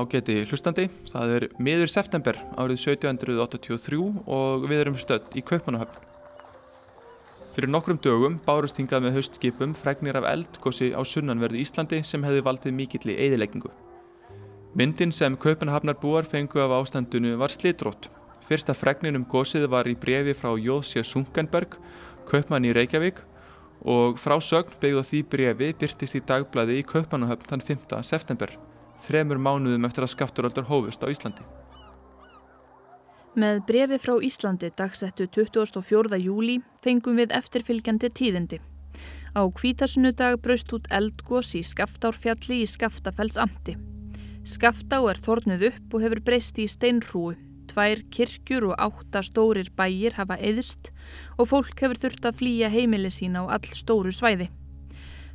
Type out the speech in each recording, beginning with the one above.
Ágæti hlustandi, það er miður september árið 1783 og við erum stödd í Kaupmannahöfn. Fyrir nokkrum dögum bárust hingað með haustskipum fregnir af eldgósi á sunnanverðu Íslandi sem hefði valdið mikill í eðilegningu. Myndin sem Kaupmannahafnar búar fengu af ástandunu var slitrótt. Fyrsta fregnin um gósið var í brefi frá Jóðsja Sunkenberg, kaupmann í Reykjavík og frá sögn byggð á því brefi byrtist í dagblæði í Kaupmannahöfn þann 5. september þremur mánuðum eftir að skafturöldar hófust á Íslandi. Með brefi frá Íslandi dagsettu 24. júli fengum við eftirfylgjandi tíðindi. Á kvítasunnudag braust út eldgós í Skaftárfjalli í Skaftafells amti. Skaftá er þornuð upp og hefur breyst í steinrúu. Tvær kirkjur og átta stórir bæir hafa eðist og fólk hefur þurft að flýja heimili sína á all stóru svæði.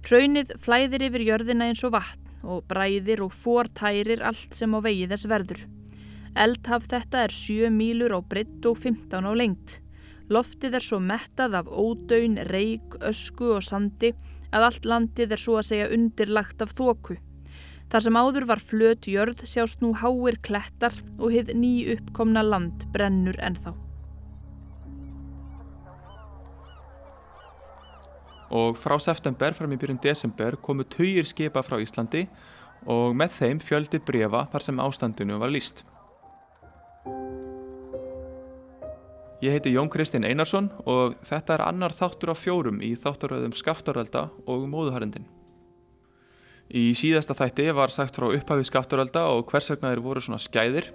Hraunið flæðir yfir jörðina eins og vatn og bræðir og fortærir allt sem á vegi þess verður. Eldhaf þetta er 7 mílur á britt og 15 á lengt. Loftið er svo mettað af ódaun, reik, ösku og sandi að allt landið er svo að segja undirlagt af þóku. Þar sem áður var flöt jörð sjást nú háir klettar og hið ný uppkomna land brennur ennþá. Og frá september fram í byrjun desember komu tauir skipa frá Íslandi og með þeim fjöldi brefa þar sem ástandinu var líst. Ég heiti Jón Kristinn Einarsson og þetta er annar þáttur á fjórum í þátturöðum Skaftarölda og Móðuharendin. Í síðasta þætti var sagt frá upphafi Skaftarölda og hvers vegna þeir voru svona skæðir.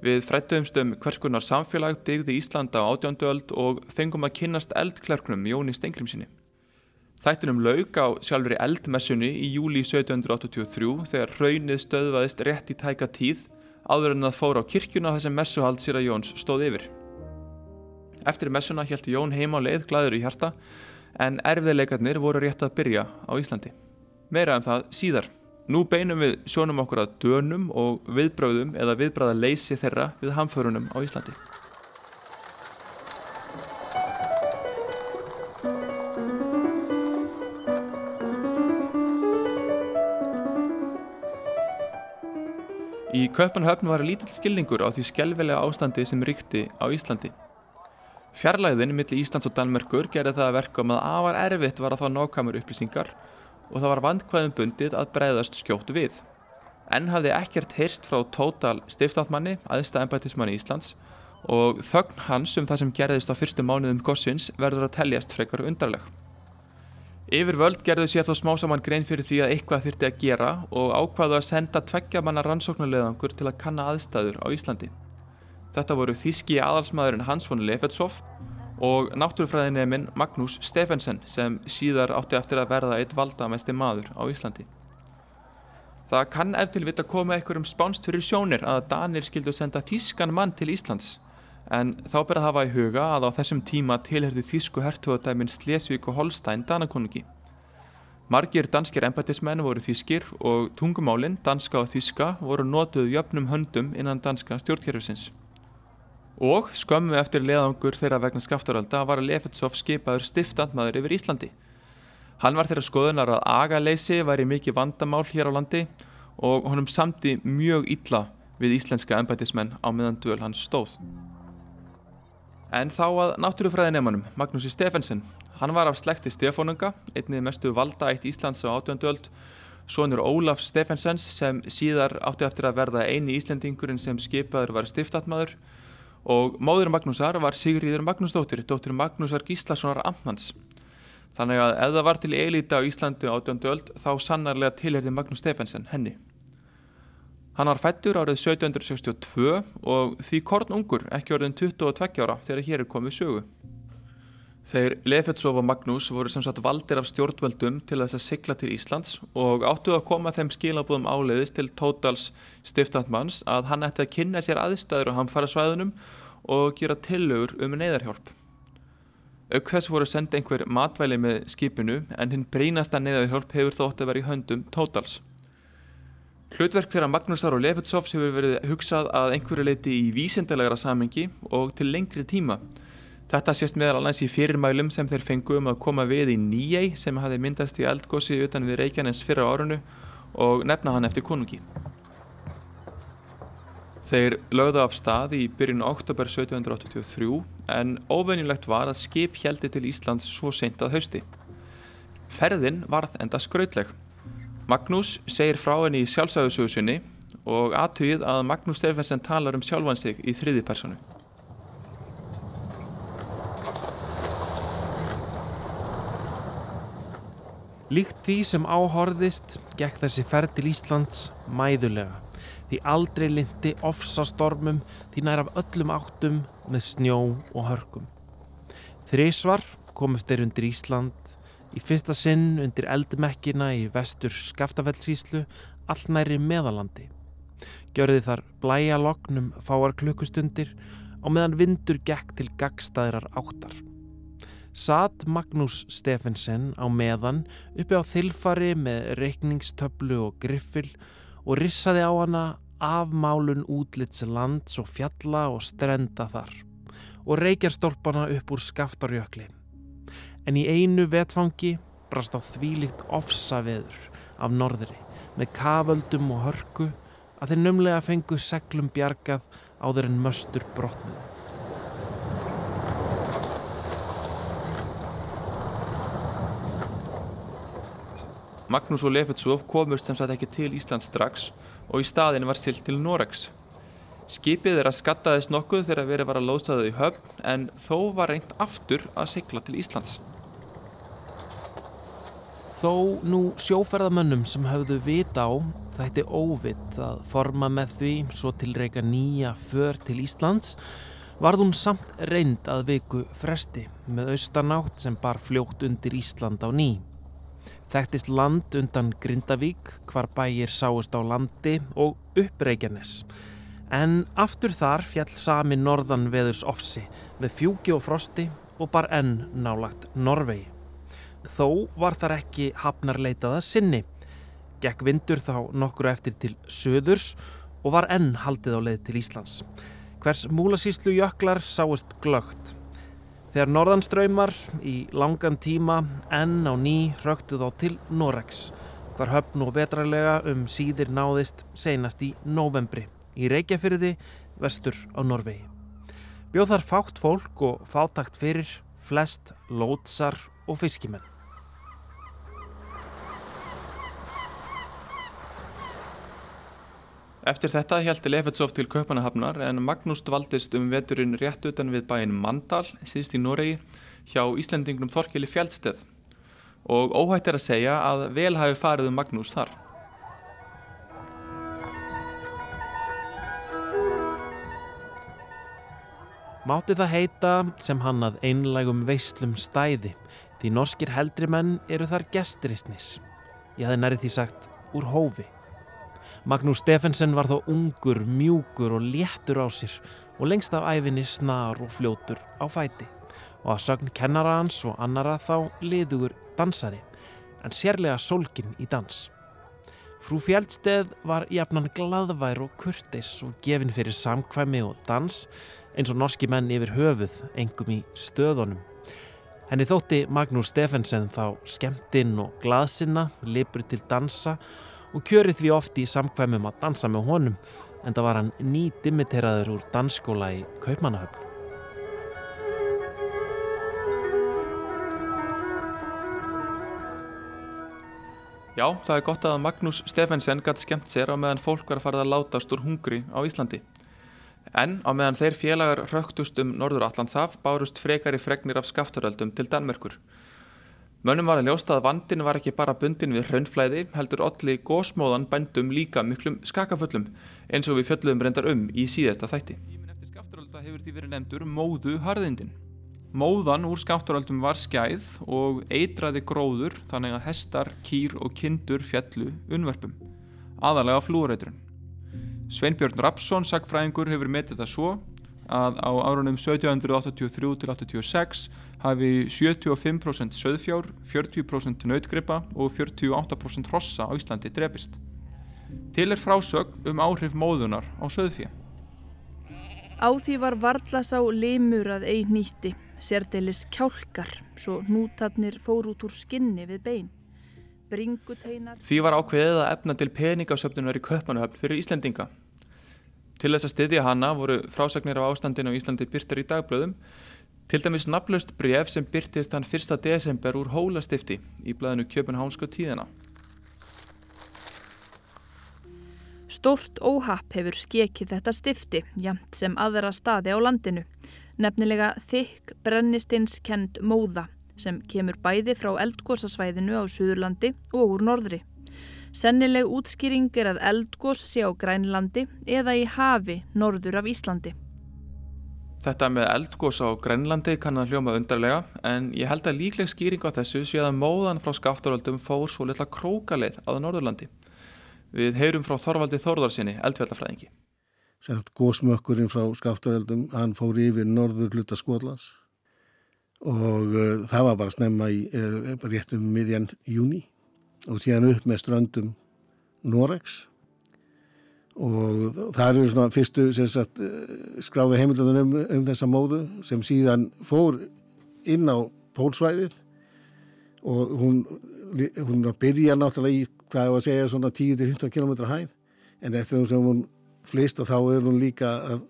Við frættuðumstum hvers konar samfélag byggði Íslanda á átjönduöld og fengum að kynnast eldklerknum Jóni Stengrimsinni. Þættinum laug á sjálfur í eldmessunni í júli 1783 þegar raunnið stöðvaðist rétt í tæka tíð áður en það fór á kirkjuna þar sem messuhald síra Jóns stóð yfir. Eftir messuna hjælti Jón heima á leið glæður í hjarta en erfiðleikarnir voru rétt að byrja á Íslandi. Meira en um það síðar. Nú beinum við sjónum okkur að dönum og viðbröðum eða viðbræða leysi þeirra við hamförunum á Íslandi. Í Kaupanhöfn var lítill skilningur á því skjálfilega ástandi sem ríkti á Íslandi. Fjarlæðin millir Íslands og Danmörkur gerði það að verka um að afar erfitt var að fá nákvæmur upplýsingar og það var vandkvæðum bundið að breyðast skjótt við. Enn hafði ekkert heyrst frá tótal stiftáttmanni, aðstæða ennbættismanni Íslands og þögn hans um það sem gerðist á fyrstu mánuðum gossins verður að teljast frekar undarleg. Yfir völd gerðu sér þó smá saman grein fyrir því að eitthvað þurfti að gera og ákvaðu að senda tveggja manna rannsóknarleðangur til að kanna aðstæður á Íslandi. Þetta voru þíski aðalsmaðurinn Hans von Lefetshoff og náttúrufræðineminn Magnús Stefensen sem síðar átti eftir að verða eitt valdamesti maður á Íslandi. Það kann eftir vita koma einhverjum spánst fyrir sjónir að Danir skildu senda þískan mann til Íslands en þá ber að hafa í huga að á þessum tíma tilherði þýsku hertugadæmin Slesvík og Holstein Danakonungi. Margir danskir embætismenn voru þýskir og tungumálinn, danska og þýska, voru notuð jöfnum höndum innan danska stjórnkerfisins. Og skömmu eftir leðangur þeirra vegna skaftarölda var Lefetsov skipaður stiftandmaður yfir Íslandi. Hann var þeirra skoðunar að agaleysi væri mikið vandamál hér á landi og honum samti mjög illa við íslenska embætismenn á meðan duel hans stóð. En þá að náttúrufræðinemanum, Magnúsi Stefensen. Hann var af slekti Stefánunga, einnið mestu valdaætt Íslands á átjöndöld, sonur Ólaf Stefensens sem síðar átti eftir að verða eini Íslendingurinn sem skipaður var stiftatmaður og móður Magnúsar var Sigriður Magnúsdóttir, dóttir Magnúsar Gíslasonar Amtmanns. Þannig að ef það var til eilíta á Íslandi á átjöndöld þá sannarlega tilherði Magnús Stefensen henni. Hann var fættur árið 1762 og því kornungur ekki orðin 22 ára þegar hér er komið sögu. Þeir Lefetsov og Magnús voru sem sagt valdir af stjórnvöldum til þess að sigla til Íslands og áttuð að koma þeim skilabúðum áleiðis til Tótals stiftatmanns að hann ætti að kynna sér aðstæður á hamfara svæðunum og gera tillögur um neyðarhjálp. Auk þess voru senda einhver matvæli með skipinu en hinn brínasta neyðarhjálp hefur þótt að vera í höndum Tótals. Hlutverk þeirra Magnúsar og Lefetsovs hefur verið hugsað að einhverju leiti í vísendalega samengi og til lengri tíma. Þetta sést meðal annars í fyrirmælum sem þeir fengu um að koma við í Nýjei sem hafi myndast í eldgósi utan við Reykjanes fyrra árunu og nefna hann eftir konungi. Þeir lögðu af stað í byrjun oktober 1783 en óvenjulegt var að skip heldi til Íslands svo seint að hausti. Ferðin varð enda skrautleg. Magnús segir frá henni í sjálfsæðusögusunni og aðtugið að Magnús Stefensen talar um sjálfan sig í þriði personu. Líkt því sem áhorðist gekk þessi ferð til Íslands mæðulega því aldrei lindi ofsastormum því nær af öllum áttum með snjó og hörkum. Þrísvar komust þeir undir Ísland í fyrsta sinn undir eldmekkina í vestur Skaftafellsíslu allnæri meðalandi. Gjörði þar blæja loknum fáar klukkustundir og meðan vindur gekk til gagstaðirar áttar. Satt Magnús Stefensen á meðan uppi á þilfari með reikningstöflu og griffil og rissaði á hana afmálun útlits lands og fjalla og strenda þar og reykjarstólpana upp úr skaftarjökli. En í einu vetfangi brast á þvílikt ofsaveður af norðri með kavöldum og hörku að þeir numlega fengu seglum bjargað áður en möstur brotnum. Magnús og Lefetsov komust sem sagt ekki til Ísland strax og í staðin var silt til Norex. Skipið þeirra skattaðist nokkuð þegar verið var að lóðstæða í höfn en þó var reynd aftur að sigla til Íslands. Þó nú sjóferðamönnum sem höfðu vita á þætti óvitt að forma með því svo til reyka nýja för til Íslands varð hún samt reynd að viku fresti með austanátt sem bar fljótt undir Ísland á ný. Þekktist land undan Grindavík hvar bæir sáust á landi og uppreikjanes. En aftur þar fjall sami norðan veðurs ofsi með fjúki og frosti og bar enn nálagt Norvegi. Þó var þar ekki hafnarleitaða sinni. Gekk vindur þá nokkru eftir til söðurs og var enn haldið á leið til Íslands. Hvers múlasíslu jöklar sáust glögt Þegar norðanströymar í langan tíma enn á ný röktu þá til Norex, hvar höfn og vetralega um síðir náðist seinast í novembri í Reykjafyrði vestur á Norvegi. Bjóð þar fátt fólk og fátakt fyrir flest lótsar og fiskimenn. Eftir þetta heldi Lefetsov til Kaupanahafnar en Magnús dvaldist um veturinn rétt utan við bæin Mandal, síðst í Noregi, hjá Íslandingnum Þorkili Fjaldsteð og óhætt er að segja að vel hafi farið um Magnús þar. Mátti það heita sem hann að einlægum veislum stæði því norskir heldri menn eru þar gesturistnis. Ég hafði nærið því sagt úr hófi. Magnús Stefensen var þó ungur, mjúkur og léttur á sér og lengst af æfinni snar og fljótur á fæti og að sögn kennara hans og annara þá liðugur dansari en sérlega sólkin í dans. Frú Fjaldsteð var jafnan gladvær og kurtis og gefin fyrir samkvæmi og dans eins og norski menn yfir höfuð engum í stöðunum. Henni þótti Magnús Stefensen þá skemmtinn og glaðsinna, lipur til dansa og kjörið því oft í samkvæmum að dansa með honum en það var hann nýdimmiteraður úr dansskóla í Kaupmannahöfn. Já, það er gott að Magnús Stefensen gæti skemmt sér á meðan fólk var að fara að látast úr hungri á Íslandi. En á meðan þeir félagar röktust um Norður Allandshaf bárust frekari fregnir af skaftaröldum til Danmerkur. Mönnum var að ljósta að vandin var ekki bara bundin við hraunflæði, heldur allir gósmóðan bændum líka miklum skakafullum eins og við fjöldum reyndar um í síðasta þætti. Tímin eftir skaftarölda hefur því verið nefndur móðu harðindin. Móðan úr skaftaröldum var skæð og eitraði gróður þannig að hestar, kýr og kindur fjallu unnverpum, aðalega flúreitrun. Sveinbjörn Rapsson, sagfræðingur, hefur metið það svo að á árunum 1783 til 86 hafi 75% söðfjár, 40% nautgripa og 48% hossa á Íslandi drefist. Til er frásögn um áhrif móðunar á söðfjö. Á því var varðlas á limur að ein nýtti, sérdeilis kjálkar, svo nútatnir fór út úr skinni við bein. Bringuteinar... Því var ákveðið að efna til peningasöfnunar í köpmanuhöfn fyrir Íslendinga. Til þess að styðja hana voru frásagnir af ástandinu á Íslandi byrtar í dagblöðum til dæmis nafnlaust bref sem byrtist hann 1. desember úr hólastifti í blæðinu Kjöpunhánsko tíðina. Stort óhapp hefur skekið þetta stifti, jamt sem aðra staði á landinu, nefnilega þykk brennistinskend móða sem kemur bæði frá eldgósasvæðinu á Suðurlandi og úr norðri. Sennileg útskýring er að eldgós sé á Grænlandi eða í hafi norður af Íslandi. Þetta með eldgós á Grænlandi kann að hljóma undarlega en ég held að líkleg skýring á þessu sé að móðan frá skafturöldum fór svo litla krókaleið að Norðurlandi. Við heyrum frá Þorvaldi Þórðarsinni, eldfjallafræðingi. Gósmökkurinn frá skafturöldum, hann fór yfir norður hluta Skotlands og uh, það var bara snemma í uh, rétt um miðjan júni og síðan upp með ströndum Norex og það eru svona fyrstu sagt, uh, skráðu heimildunum um, um þessa móðu sem síðan fór inn á pólsvæðið. Og hún, hún byrja náttúrulega í hvað ég var að segja svona 10-15 km hæð. En eftir því sem hún flist og þá er hún líka að,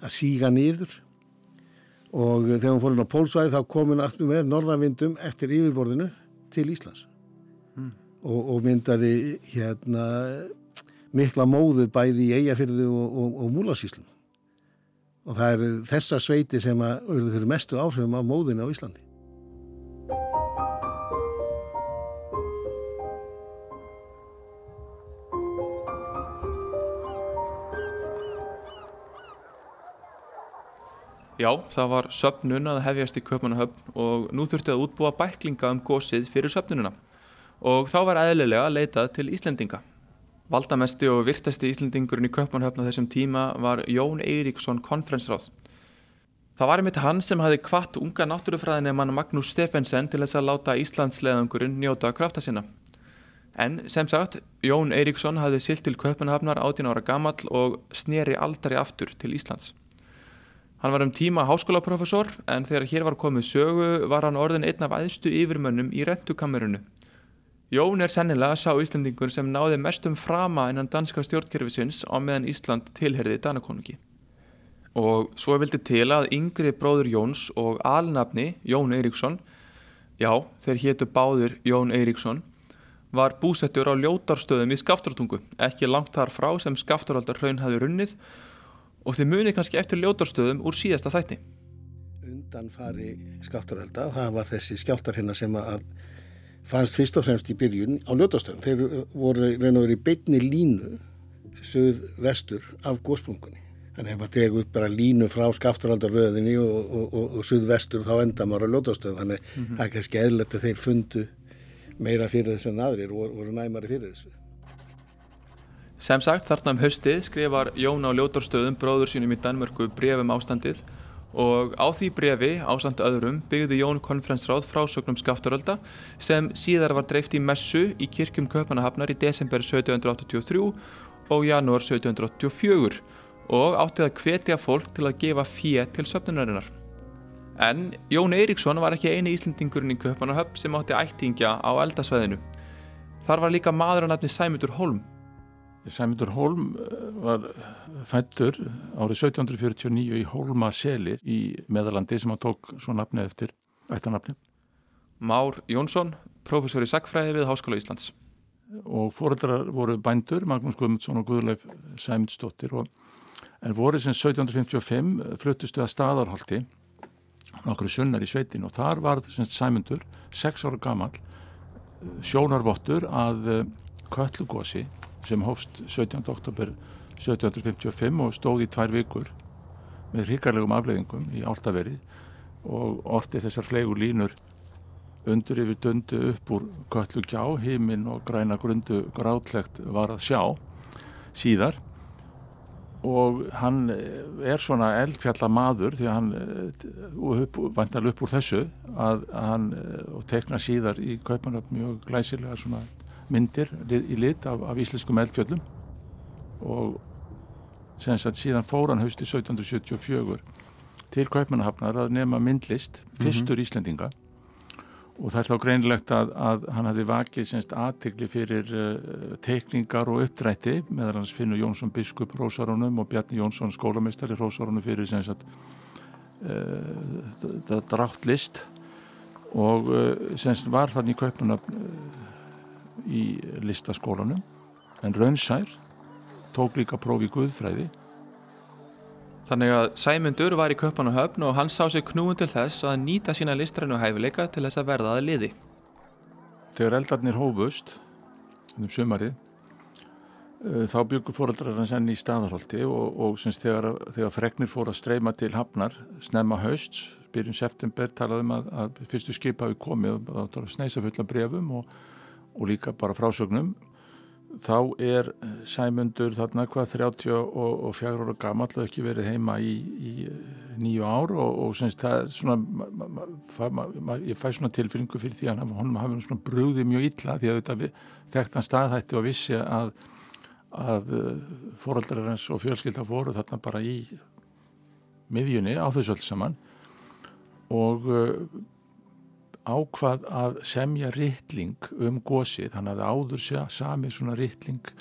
að síga niður. Og þegar hún fór inn á pólsvæði þá kom hún aftur með norðanvindum eftir yfirborðinu til Íslands. Mm. og, og myndaði hérna mikla móðu bæði í eigafyrðu og, og, og múlasíslum og það er þessa sveiti sem að auðvitað fyrir mestu áhrifum af móðinu á Íslandi. Já, það var söpnun að hefjast í Köpmannahöfn og nú þurfti að útbúa bæklinga um gósið fyrir söpnununa og þá var eðlilega að leitað til Íslendinga. Valdamesti og virtasti Íslendingurinn í Köpmannahöfn á þessum tíma var Jón Eiríksson konferensráð. Það var einmitt hann sem hafi kvart unga náttúrufræðinemann Magnús Steffensen til þess að láta Íslandsleðangurinn njóta krafta sinna. En sem sagt, Jón Eiríksson hafi silt til Köpmannahöfnar 18 ára gammal og sneri aldrei aftur til Íslands. Hann var um tíma háskólaprofessor en þegar hér var komið sögu var hann orðin einn af æðstu yfirmönnum í rentukamerunu. Jón er sennilega sá Íslandingur sem náði mestum frama innan danska stjórnkerfisins á meðan Ísland tilherði Danakonungi. Og svo vildi til að yngri bróður Jóns og alnafni Jón Eiríksson, já þeir héttu báður Jón Eiríksson, var búsettur á ljótarstöðum í Skaftartungu, ekki langt þar frá sem Skaftaraldar hraun hafi runnið og þið munið kannski eftir ljótarstöðum úr síðasta þætti. Undan fari skáttarelda, það var þessi skjáltar hérna sem að fannst fyrst og fremst í byrjun á ljótarstöðum. Þeir voru reyn og verið í beitni línu söð vestur af góðsprungunni. Þannig að maður tegi upp bara línu frá skáttareldaröðinni og, og, og, og söð vestur þá enda maður á ljótarstöðum. Þannig að mm -hmm. það er kannski eðlert að þeir fundu meira fyrir þess en aðrir og voru næmari fyrir þessu. Sem sagt þarna um haustið skrifar Jón á Ljótorstöðum bróður sínum í Danmörku brefum ástandið og á því brefi ástand öðrum byggði Jón konferensráð frásögnum skafturölda sem síðar var dreift í messu í kirkjum Köpanahafnar í desember 1783 og janúar 1784 og áttið að hvetja fólk til að gefa fjö til söfnunarinnar. En Jón Eiríksson var ekki eini Íslandingurinn í Köpanahöfn sem átti ættingja á eldasveðinu. Þar var líka maður að nefni Sæmundur Holm Sæmundur Holm eh, var fættur árið 1749 í Holmaseli í meðalandi sem hann tók svo nafni eftir ættanafni. Már Jónsson, professor í sagfræði við Háskóla Íslands. Og fóreldrar voru bændur, Magnús Guðmundsson og Guðleif Sæmundsdóttir og en voru sem 1755 fluttustu að staðarholti nokkru sunnar í sveitin og þar var Sæmundur, 6 ára gammal, sjónarvottur að eh, Köllugosi sem hófst 17. oktober 1755 og stóð í tvær vikur með hrikarlegum afleðingum í áltaveri og orti þessar flegur línur undur yfir dundu upp úr köllu gjá, hímin og græna grundu grátlegt var að sjá síðar og hann er svona eldfjalla maður því að hann upp, vantar upp úr þessu að, að hann og tekna síðar í kaupanöfn mjög glæsilega svona myndir í lit af, af íslenskum eldfjöllum. Og sagt, síðan fóran hausti 1774 til Kaupmannahafnar að nefna myndlist fyrstur mm -hmm. Íslendinga. Og það er þá greinlegt að, að hann hafi vakið semst aðtikli fyrir uh, teikningar og uppdrætti meðal hans finnur Jónsson biskup Rósarónum og Bjarni Jónsson skólameistari Rósarónum fyrir semst að uh, drátt list. Og uh, semst var þannig í kaupuna í listaskólanum en Rönnsær tók líka prófi Guðfræði Þannig að Sæmundur var í köpan og höfn og hann sá sig knúin til þess að nýta sína listrænu hæfileika til þess að verða að liði. Þegar eldarnir hófust um sömarið uh, þá byggur fóröldrar hans enn í staðarholti og, og syns, þegar, þegar fregnir fór að streyma til Hafnar snemma haust, byrjun september talaðum að, að fyrstu skipa hafi komið og það var sneisa fulla brefum og, og líka bara frásögnum þá er Sæmundur þarna hvað 34 ára gammal og ekki verið heima í, í nýju ár og, og semst það er svona ma, ma, ma, ég fæ svona tilfyrringu fyrir því að honum hafi svona brúðið mjög illa því að þetta þekkt hann staðhætti og vissi að, að fóröldrar hans og fjölskylda fóru þarna bara í miðjunni á þessu öll saman. Og uh, ákvað að semja rittling um gósið, hann hafði áður samið svona rittling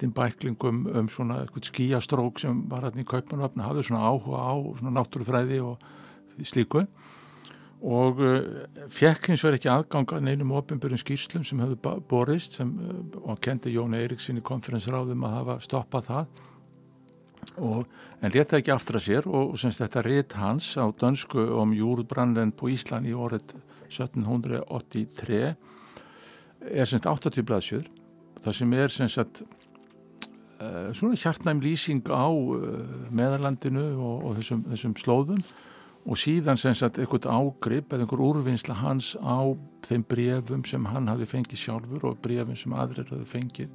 litinn bæklingum um svona skíastrók sem var hann í kaupanöfna, hafði svona áhuga á svona náttúrufræði og slíku. Og uh, fekk hins vegar ekki aðganga neinum ofinbjörn skýrslum sem hefði borist sem, uh, og kendi Jón Eiríksson í konferensráðum að hafa stoppað það. Og, en leta ekki aftur að sér og, og semst þetta ritt hans á dönsku om júrbrannlend på Ísland í orðið 1783 er semst 80 blaðsjöður það sem er semst uh, svona hjartnæm lýsing á uh, meðarlandinu og, og þessum, þessum slóðum og síðan semst eitthvað ágrip eða einhver úrvinnsla hans á þeim brefum sem hann hafi fengið sjálfur og brefum sem aðrir hafi fengið.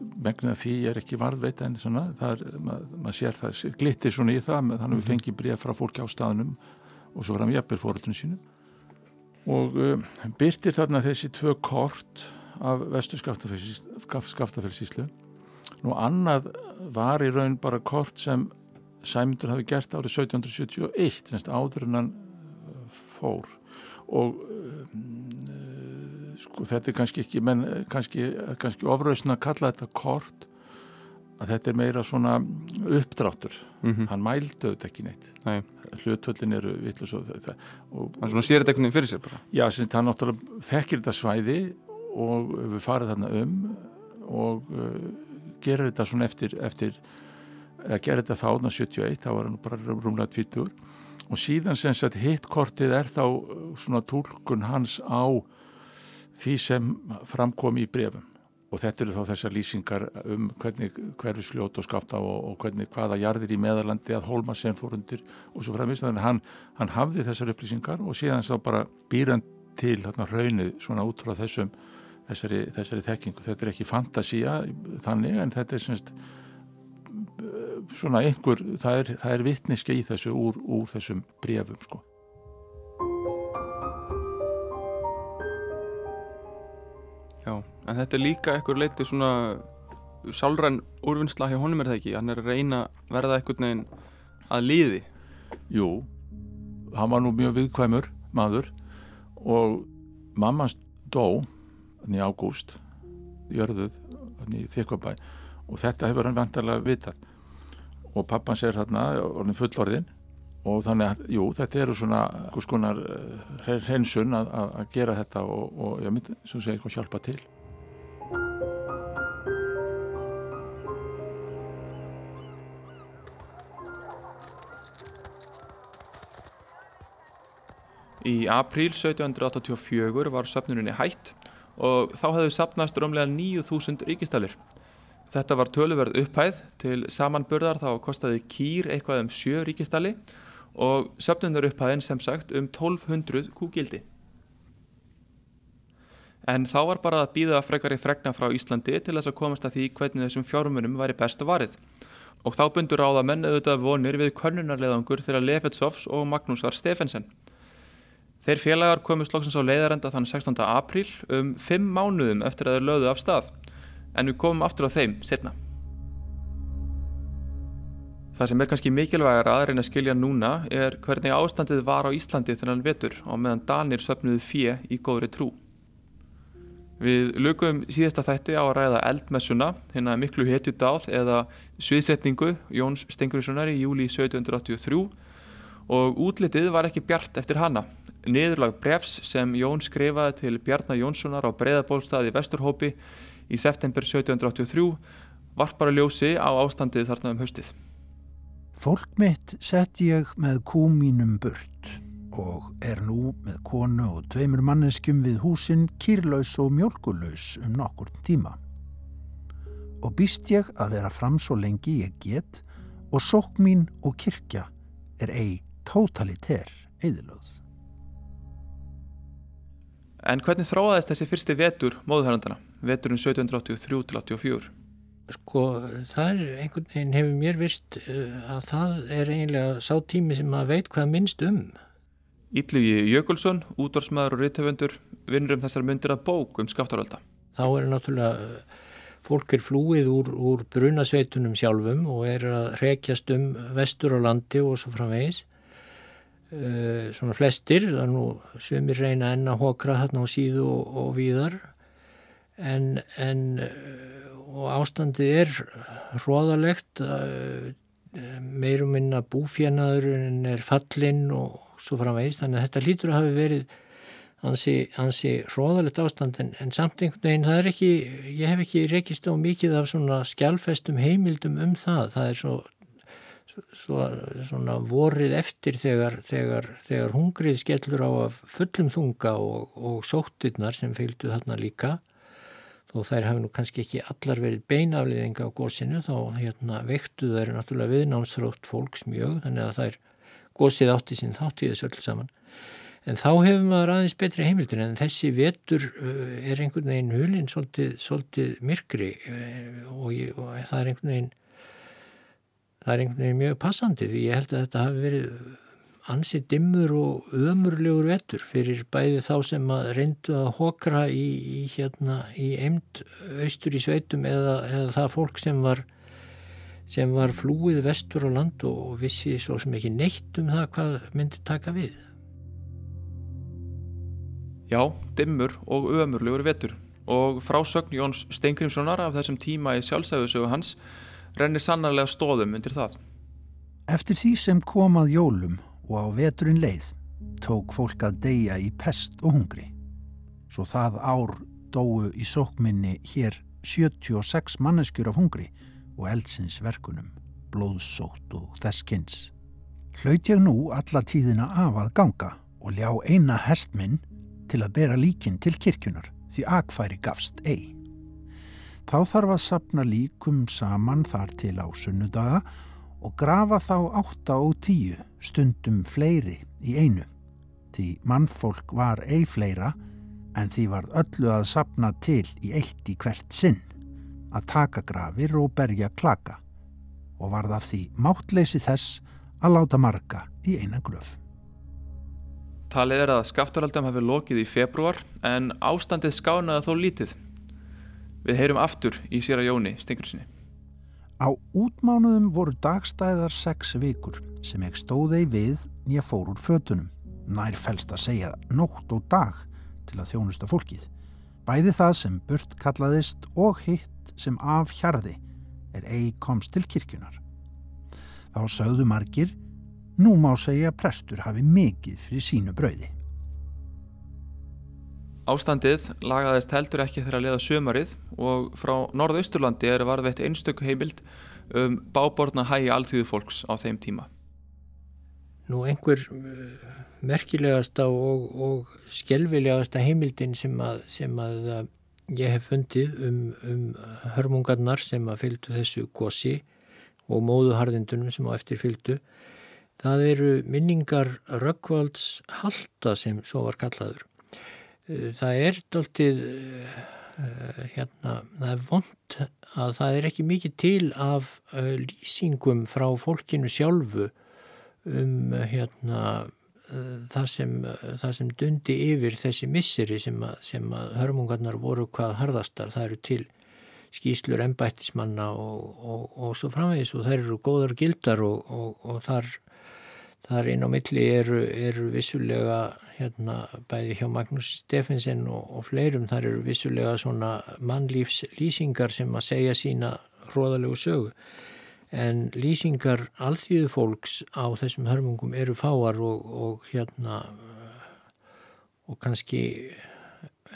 Megnin að því er ekki varðveit en svona, það er, maður mað sér það glittir svona í það, þannig að við fengið bref frá fólki á staðnum og svo fram jafnir fóröldunum sínum og um, byrtir þarna þessi tvö kort af vestu skaftafellsíslu nú annað var í raun bara kort sem Sæmundur hafi gert árið 1771 semst áður en hann uh, fór. Og um, sko þetta er kannski ekki menn kannski, kannski ofrausna að kalla þetta kort að þetta er meira svona uppdráttur. Mm -hmm. hann mældu þetta ekki neitt. Nei. hlutvöldin eru vittlust hann svona sér þetta einhvern veginn fyrir sér bara. Já, sinns, hann náttúrulega þekkir þetta svæði og við farið þarna um og uh, gerir þetta svona eftir, eftir eða gerir þetta þána 71 þá var hann bara rúmlega 20 og síðan sem sagt hittkortið er þá uh, svona tólkun hans á því sem framkom í brefum og þetta eru þá þessar lýsingar um hvernig hverju sljót og skafta og, og hvernig hvaða jarðir í meðarlandi að holma sem fór undir og svo framvist þannig að hann, hann hafði þessar upplýsingar og síðan þá bara býran til hérna raunnið svona út frá þessum þessari, þessari þekkingu, þetta er ekki fantasía þannig en þetta er semst svona einhver, það er, er vittniski í þessu úr, úr þessum brefum sko en þetta er líka eitthvað leiti svona sálræn úrvinnsla hjá honum er það ekki? Hann er að reyna verða eitthvað neginn að líði Jú, hann var nú mjög viðkvæmur maður og mamma dó í ágúst jörðuð í Þykvabæ og þetta hefur hann vantarlega vitað. Og pappans er þarna orðin fullorðin og þannig að, jú, þetta eru svona skonar hreinsun að, að gera þetta og, og ég myndi, svo segir, hvað hjálpa til Í apríl 1784 var söpnurinni hætt og þá hefðu sapnast römlega 9.000 ríkistælir. Þetta var töluverð upphæð til samanburðar þá kostiði kýr eitthvað um 7 ríkistæli og söpnunar upphæðin sem sagt um 1200 kúgildi. En þá var bara að býða frekar í fregna frá Íslandi til þess að komast að því hvernig þessum fjármunum væri best að varið. Og þá bundur áða menn auðvitað vonir við körnunarleðangur þegar Lefetsovs og Magnúsar Stefensen. Þeir félagar komist loksins á leiðarenda þann 16. apríl um 5 mánuðum eftir að þeir löðu af stað en við komum aftur á þeim setna. Það sem er kannski mikilvægar að reyna að skilja núna er hvernig ástandið var á Íslandi hann vetur á meðan Danir söpnuðu fjö í góðri trú. Við lukum síðasta þætti á að ræða eldmessuna, hérna miklu hetju dáð eða sviðsetningu Jóns Stenguriðssonar í júli 1783 og útlitið var ekki bjart eftir hanna. Niðurlag brefs sem Jón skrifaði til Bjarnar Jónssonar á breyðabólstaði Vesturhópi í september 1783 varpar að ljósi á ástandið þarna um haustið. Fólk mitt sett ég með kú mínum burt og er nú með konu og tveimur manneskjum við húsin kýrlaus og mjölkuleus um nokkur tíma. Og býst ég að vera fram svo lengi ég get og sók mín og kirkja er ei totalitær eðilöð. En hvernig þráðist þessi fyrsti vetur móðuhærandana, veturinn 1783-84? sko það er einhvern veginn hefur mér vist uh, að það er eiginlega sá tími sem maður veit hvað minnst um. Ítlugi Jökulsson, útvarsmaður og reythöfundur vinnur um þessar myndir að bók um skaftarölda. Þá er náttúrulega uh, fólk er flúið úr, úr brunasveitunum sjálfum og er að rekjast um vestur á landi og svo framvegis. Uh, svona flestir, það er nú sömur reyna enna hókra þarna á síðu og, og víðar. En, en og ástandið er hróðalegt meirum minna búfjanaðurinn er fallinn og svo framvegist þannig að þetta lítur að hafi verið ansi, ansi hróðalegt ástand. En, en samt einhvern veginn það er ekki ég hef ekki rekist á mikið af svona skjálfestum heimildum um það. Það er svo, svo svona vorið eftir þegar, þegar, þegar hungrið skellur á fullum þunga og, og sóttirnar sem fylgdu þarna líka og þær hafi nú kannski ekki allar verið beinafliðinga á gósinu þá hérna, vektu þær náttúrulega viðnámsþrótt fólks mjög þannig að þær gósið átti sín þátt í þessu öll saman. En þá hefur maður aðeins betri heimildir en þessi vetur uh, er einhvern veginn hulinn svolítið, svolítið myrkri uh, og, og það er einhvern veginn það er einhvern veginn mjög passandi því ég held að þetta hafi verið ansi dimmur og ömurlegur vettur fyrir bæði þá sem að reyndu að hokra í, í, hérna, í eimt austur í sveitum eða, eða það fólk sem var, sem var flúið vestur á land og vissi svo sem ekki neitt um það hvað myndi taka við. Já, dimmur og ömurlegur vettur og frásögn Jóns Steingrímssonar af þessum tíma í sjálfsæðusögu hans rennir sannarlega stóðum undir það. Eftir því sem komað jólum og á veturinn leið tók fólk að deyja í pest og hungri. Svo það ár dóu í sókminni hér 76 manneskjur af hungri og eldsins verkunum, blóðsótt og þess kynns. Hlaut ég nú alla tíðina af að ganga og ljá eina hestminn til að bera líkin til kirkjunar því akfæri gafst ei. Þá þarf að sapna líkum saman þar til á sunnudaga og grafa þá átta og tíu stundum fleiri í einu. Því mannfólk var ei fleira en því var öllu að sapna til í eitt í hvert sinn, að taka grafir og berja klaka og varð af því máttleysi þess að láta marga í eina gröf. Talið er að skaftaraldum hafi lokið í februar en ástandið skánaði þó lítið. Við heyrum aftur í sér að Jóni Stingursinni. Á útmánuðum voru dagstæðar sex vikur sem ég stóði við nýja fór úr fötunum. Nær fælst að segja nótt og dag til að þjónusta fólkið. Bæði það sem burt kallaðist og hitt sem af hjarði er eigi komst til kirkjunar. Þá sögðu margir, nú má segja að prestur hafi mikið fyrir sínu brauði. Ástandið lagaðist heldur ekki þegar að leiða sömarið og frá norðausturlandi er varðveitt einstöku heimild um báborna hægi alþjóðu fólks á þeim tíma. Nú einhver uh, merkilegasta og, og skjelvilegasta heimildin sem að, sem að uh, ég hef fundið um, um hörmungarnar sem að fylgdu þessu gósi og móðuharðindunum sem á eftir fylgdu það eru minningar Rökkvalds Halda sem svo var kallaður það er doldið uh, hérna, það er vond að það er ekki mikið til af lýsingum frá fólkinu sjálfu um hérna það sem, það sem dundi yfir þessi misseri sem að, sem að hörmungarnar voru hvað harðastar. Það eru til skýslur ennbættismanna og, og, og svo framvegis og þær eru góðar gildar og, og þar, þar inn á milli eru, eru vissulega hérna bæði hjá Magnús Steffensen og fleirum þar eru vissulega svona mannlífslýsingar sem að segja sína hróðalegu sögu en lýsingar alþýðu fólks á þessum hörmungum eru fáar og hérna og kannski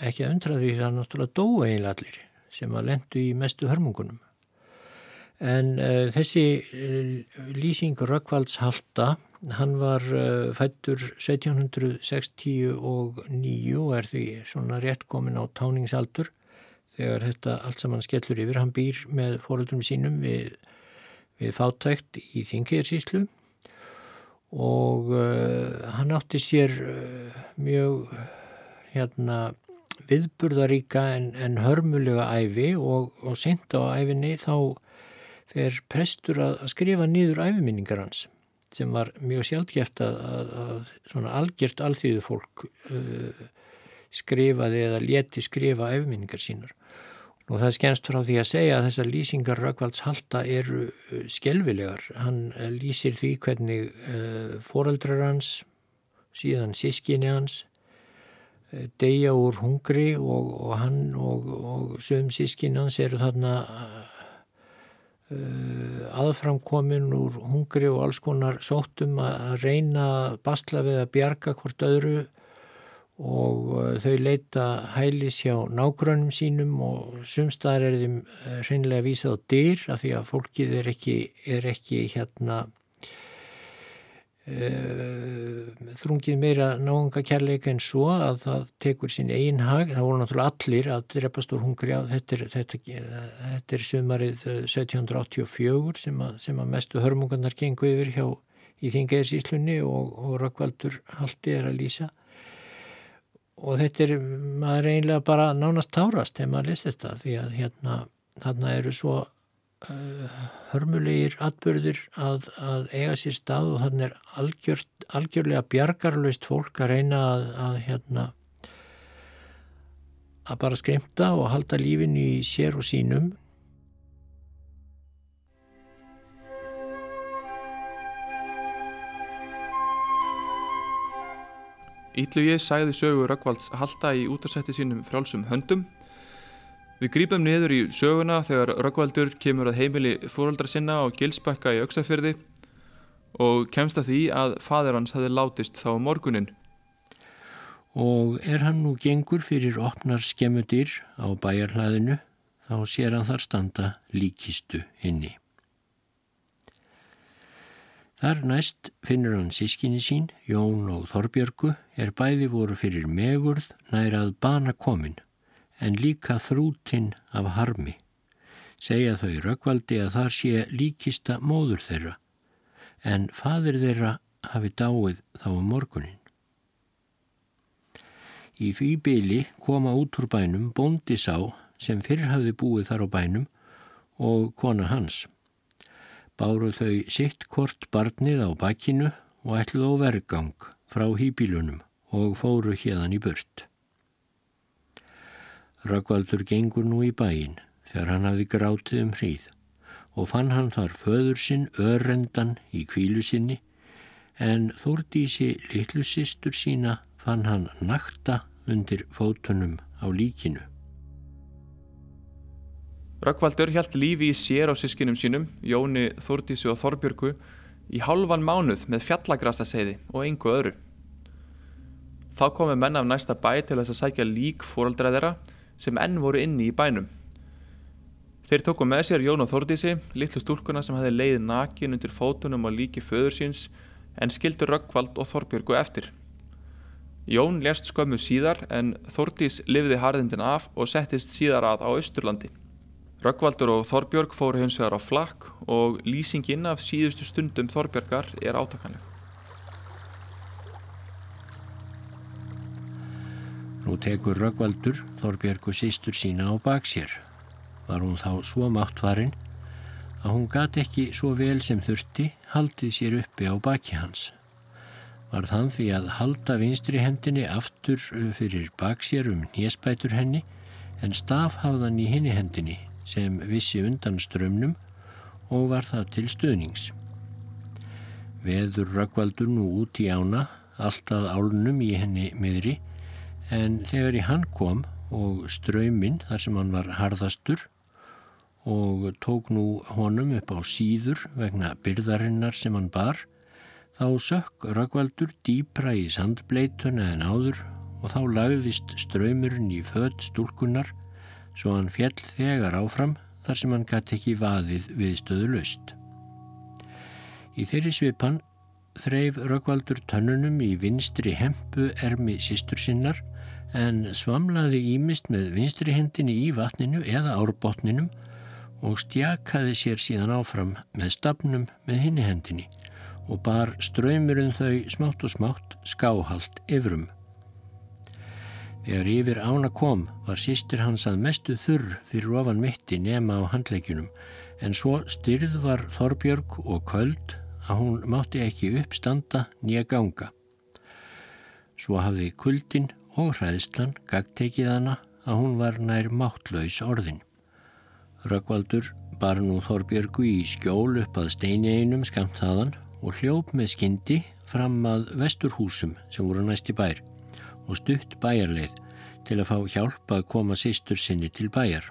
ekki að undra því það náttúrulega dói eiginlega allir sem að lendu í mestu hörmungunum. En uh, þessi uh, lýsing Rökkvalds Halda, hann var uh, fættur 1769 og er því svona rétt komin á táningsaldur þegar þetta allt saman skellur yfir. Hann býr með fóröldrum sínum við, við fátækt í Þingiðarsíslu og hann átti sér mjög hérna viðburðaríka en, en hörmulega æfi og, og sent á æfinni þá fer prestur að, skrifa nýður æfiminningar hans sem var mjög sjálfgeft að, að, að svona algjört alþýðu fólk uh, skrifaði eða leti skrifa æfiminningar sínar. Og það er skemst frá því að segja að þessar lýsingar Rökkvalds Halda eru uh, skelvilegar. Hann uh, lýsir því hvernig uh, foreldrar hans, síðan sískinni hans, deyja úr hungri og, og hann og, og sögum sískinn hans eru þarna uh, aðframkomin úr hungri og alls konar sóttum að reyna bastla við að bjarga hvort öðru og uh, þau leita hælis hjá nágrönum sínum og sumstaðar er þeim reynilega vísað á dyr af því að fólkið er ekki, er ekki hérna Uh, þrungið meira náðunga kærleika en svo að það tekur sín einn hag, það voru náttúrulega allir að drepast úr hungri á þetta þetta, þetta er sömarið 1784 sem að, sem að mestu hörmungarnar gengu yfir hjá í þingaðisíslunni og, og Rökkvaldur haldi er að lýsa. Og þetta er maður eiginlega bara nánast tárast þegar maður lýst þetta því að hérna þarna eru svo hörmulegir atbyrðir að, að eiga sér stað og þannig er algjör, algjörlega bjargarlaust fólk að reyna að, að hérna að bara skrimta og halda lífin í sér og sínum. Ítlugi sæði sögu Rökkvalds halda í útarsætti sínum frálsum höndum Við grípum niður í söguna þegar Rökkvaldur kemur að heimili fóröldra sinna á Gilsbakka í Öksafjörði og kemst að því að fadur hans hafi látist þá morgunin. Og er hann nú gengur fyrir opnar skemmutir á bæjarhlaðinu þá sér hann þar standa líkistu inni. Þar næst finnur hann sískinni sín, Jón og Þorbjörgu, er bæði voru fyrir megurð nærað bana komin en líka þrútin af harmi. Segja þau rökkvaldi að þar sé líkista móður þeirra, en fadir þeirra hafi dáið þá um morgunin. Í því byli koma út úr bænum bóndi sá sem fyrr hafði búið þar á bænum og kona hans. Báru þau sitt kort barnið á bakkinu og ætluð á vergang frá hýbílunum og fóru hérðan í burt. Rökkvaldur gengur nú í bæin þegar hann hafði grátið um hríð og fann hann þar föður sinn örrendan í kvílu sinni en þórdísi litlu sýstur sína fann hann nakta undir fótunum á líkinu. Rökkvaldur hjælt lífi í sér á sískinum sínum, Jóni, Þórdísi og Þorbjörgu í halvan mánuð með fjallagrasta segði og engu öðru. Þá komi menn af næsta bæ til þess að sækja lík fóraldræðira sem enn voru inni í bænum. Þeir tóku með sér Jón og Þordísi, litlu stúlkuna sem hefði leið nakin undir fótunum og líki föður síns en skildur Rökkvald og Þorbjörgu eftir. Jón lést skömmu síðar en Þordís livði harðindin af og settist síðar að á Östurlandi. Rökkvaldur og Þorbjörg fóru hins vegar á flakk og lýsingin af síðustu stundum Þorbjörgar er átakanleg. Nú tekur Röggvaldur Þorbjörgu sístur sína á bak sér. Var hún þá svo máttvarinn að hún gati ekki svo vel sem þurfti haldið sér uppi á baki hans. Var þann því að halda vinstri hendinni aftur fyrir bak sér um nýjespætur henni en stafhafðan í hinni hendinni sem vissi undan strömmnum og var það til stuðnings. Veður Röggvaldur nú út í ána, alltaf álnum í henni miðri, en þegar í hann kom og ströyminn þar sem hann var harðastur og tók nú honum upp á síður vegna byrðarinnar sem hann bar, þá sökk Röggvaldur dýpra í sandbleituna en áður og þá lagðist ströymurinn í född stúlkunar svo hann fjell þegar áfram þar sem hann gæti ekki vaðið viðstöðu löst. Í þeirri svipan þreif Röggvaldur tönnunum í vinstri hempu ermi sístur sinnar en svamlaði ímist með vinstri hendinni í vatninu eða árbotninum og stjakaði sér síðan áfram með stafnum með hinni hendinni og bar ströymurinn þau smátt og smátt skáhalt yfrum. Þegar yfir ána kom var sýstir hans að mestu þurr fyrir ofan mitti nema á handleikjunum en svo styrð var Þorbjörg og köld að hún mátti ekki uppstanda nýja ganga. Svo hafði kuldin og hræðslan gagtekið hana að hún var nær máttlaus orðin. Röggvaldur bar nú Þorbjörgu í skjól upp að steini einum skamt þaðan og hljóp með skyndi fram að vesturhúsum sem voru næsti bær og stutt bæjarleið til að fá hjálp að koma sýstur sinni til bæjar.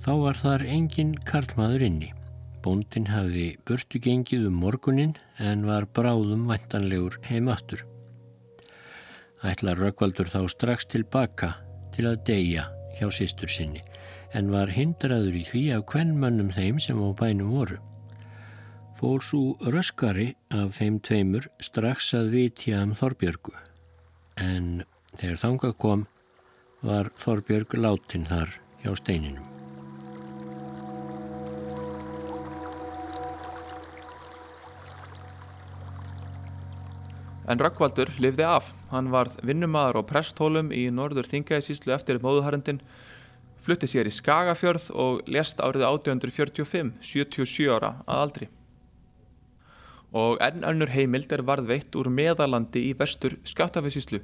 Þá var þar engin karlmaður inni. Bóndin hafði burtu gengið um morgunin en var bráðum vantanlegur heimattur. Ætlar Rökkvaldur þá strax tilbaka til að deyja hjá sýstur sinni en var hindraður í því af hvernmönnum þeim sem á bænum voru. Fór svo röskari af þeim tveimur strax að vitja um Þorbjörgu en þegar þangað kom var Þorbjörg látin þar hjá steininum. En Rökkvaldur lifði af. Hann varð vinnumadur á presthólum í norður þingæðisíslu eftir móðuharendin, flutti sér í Skagafjörð og lest árið 1845, 77 ára að aldri. Og enn önnur heimild er varð veitt úr meðalandi í vestur skattafessíslu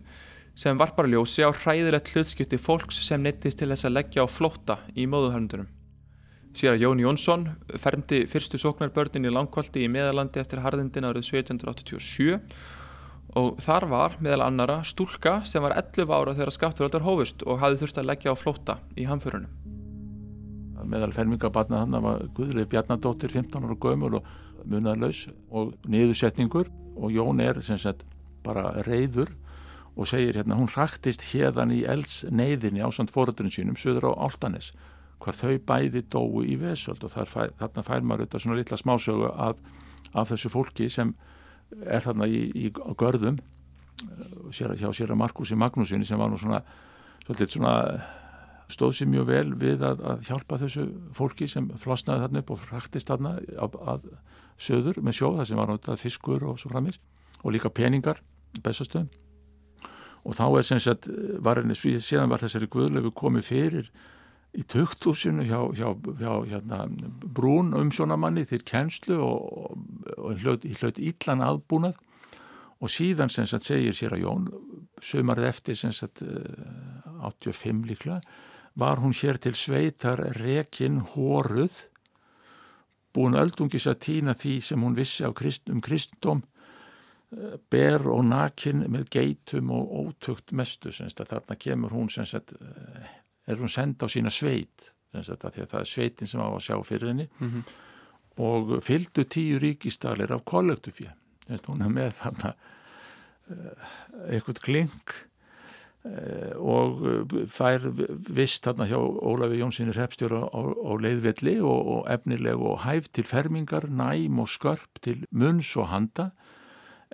sem varpar ljósi á hræðilegt hlutskipti fólks sem neittist til þess að leggja á flótta í móðuharendunum. Sér að Jón Jónsson fermdi fyrstu sóknarbörnin í langkvaldi í meðalandi eftir harðindin árið 1787 og þar var meðal annara stúlka sem var 11 ára þegar skatturöldar hófust og hafði þurft að leggja á flótta í hamförunum. Meðal fermingabatna hann var Guðleif Bjarnadóttir 15 ára gömur og munarlaus og niðursetningur og Jón er sem sagt bara reyður og segir hérna hún hraktist hérðan í elds neyðinni á samt fóröldurinn sínum söður á Áltanes hvar þau bæði dói í vesöld og þarna fær maður þetta svona litla smásögu af, af þessu fólki sem er þarna í, í görðum sér, hjá sér að Markusi Magnúsinni sem var nú svona, svona stóð sér mjög vel við að, að hjálpa þessu fólki sem flosnaði þarna upp og fraktist þarna að, að söður með sjó það sem var náttúrulega fiskur og svo framis og líka peningar bestastöðum og þá er sem sagt var henni síðan var þessari guðlegu komið fyrir í tökthúsinu hjá, hjá, hjá hérna, brún umsjónamanni til kennslu og, og hlaut, hlaut ítlan aðbúnað og síðan sem sagt segir sér að Jón sömarið eftir sem sagt 85 eh, líkla var hún hér til sveitar rekin hóruð búin öldungis að týna því sem hún vissi krist, um kristendóm ber og nakin með geitum og ótugt mestu að þarna kemur hún að eh, er hún senda á sína sveit að það er sveitin sem á að sjá fyrir henni mm -hmm. Og fylgdu tíu ríkistalir af kollektufjö hún er með þarna eh, eitthvað kling eh, og fær vist þarna hjá Ólafi Jónssonir hefstjóra á, á leiðvelli og, og efnileg og hæf til fermingar, næm og skörp til munns og handa.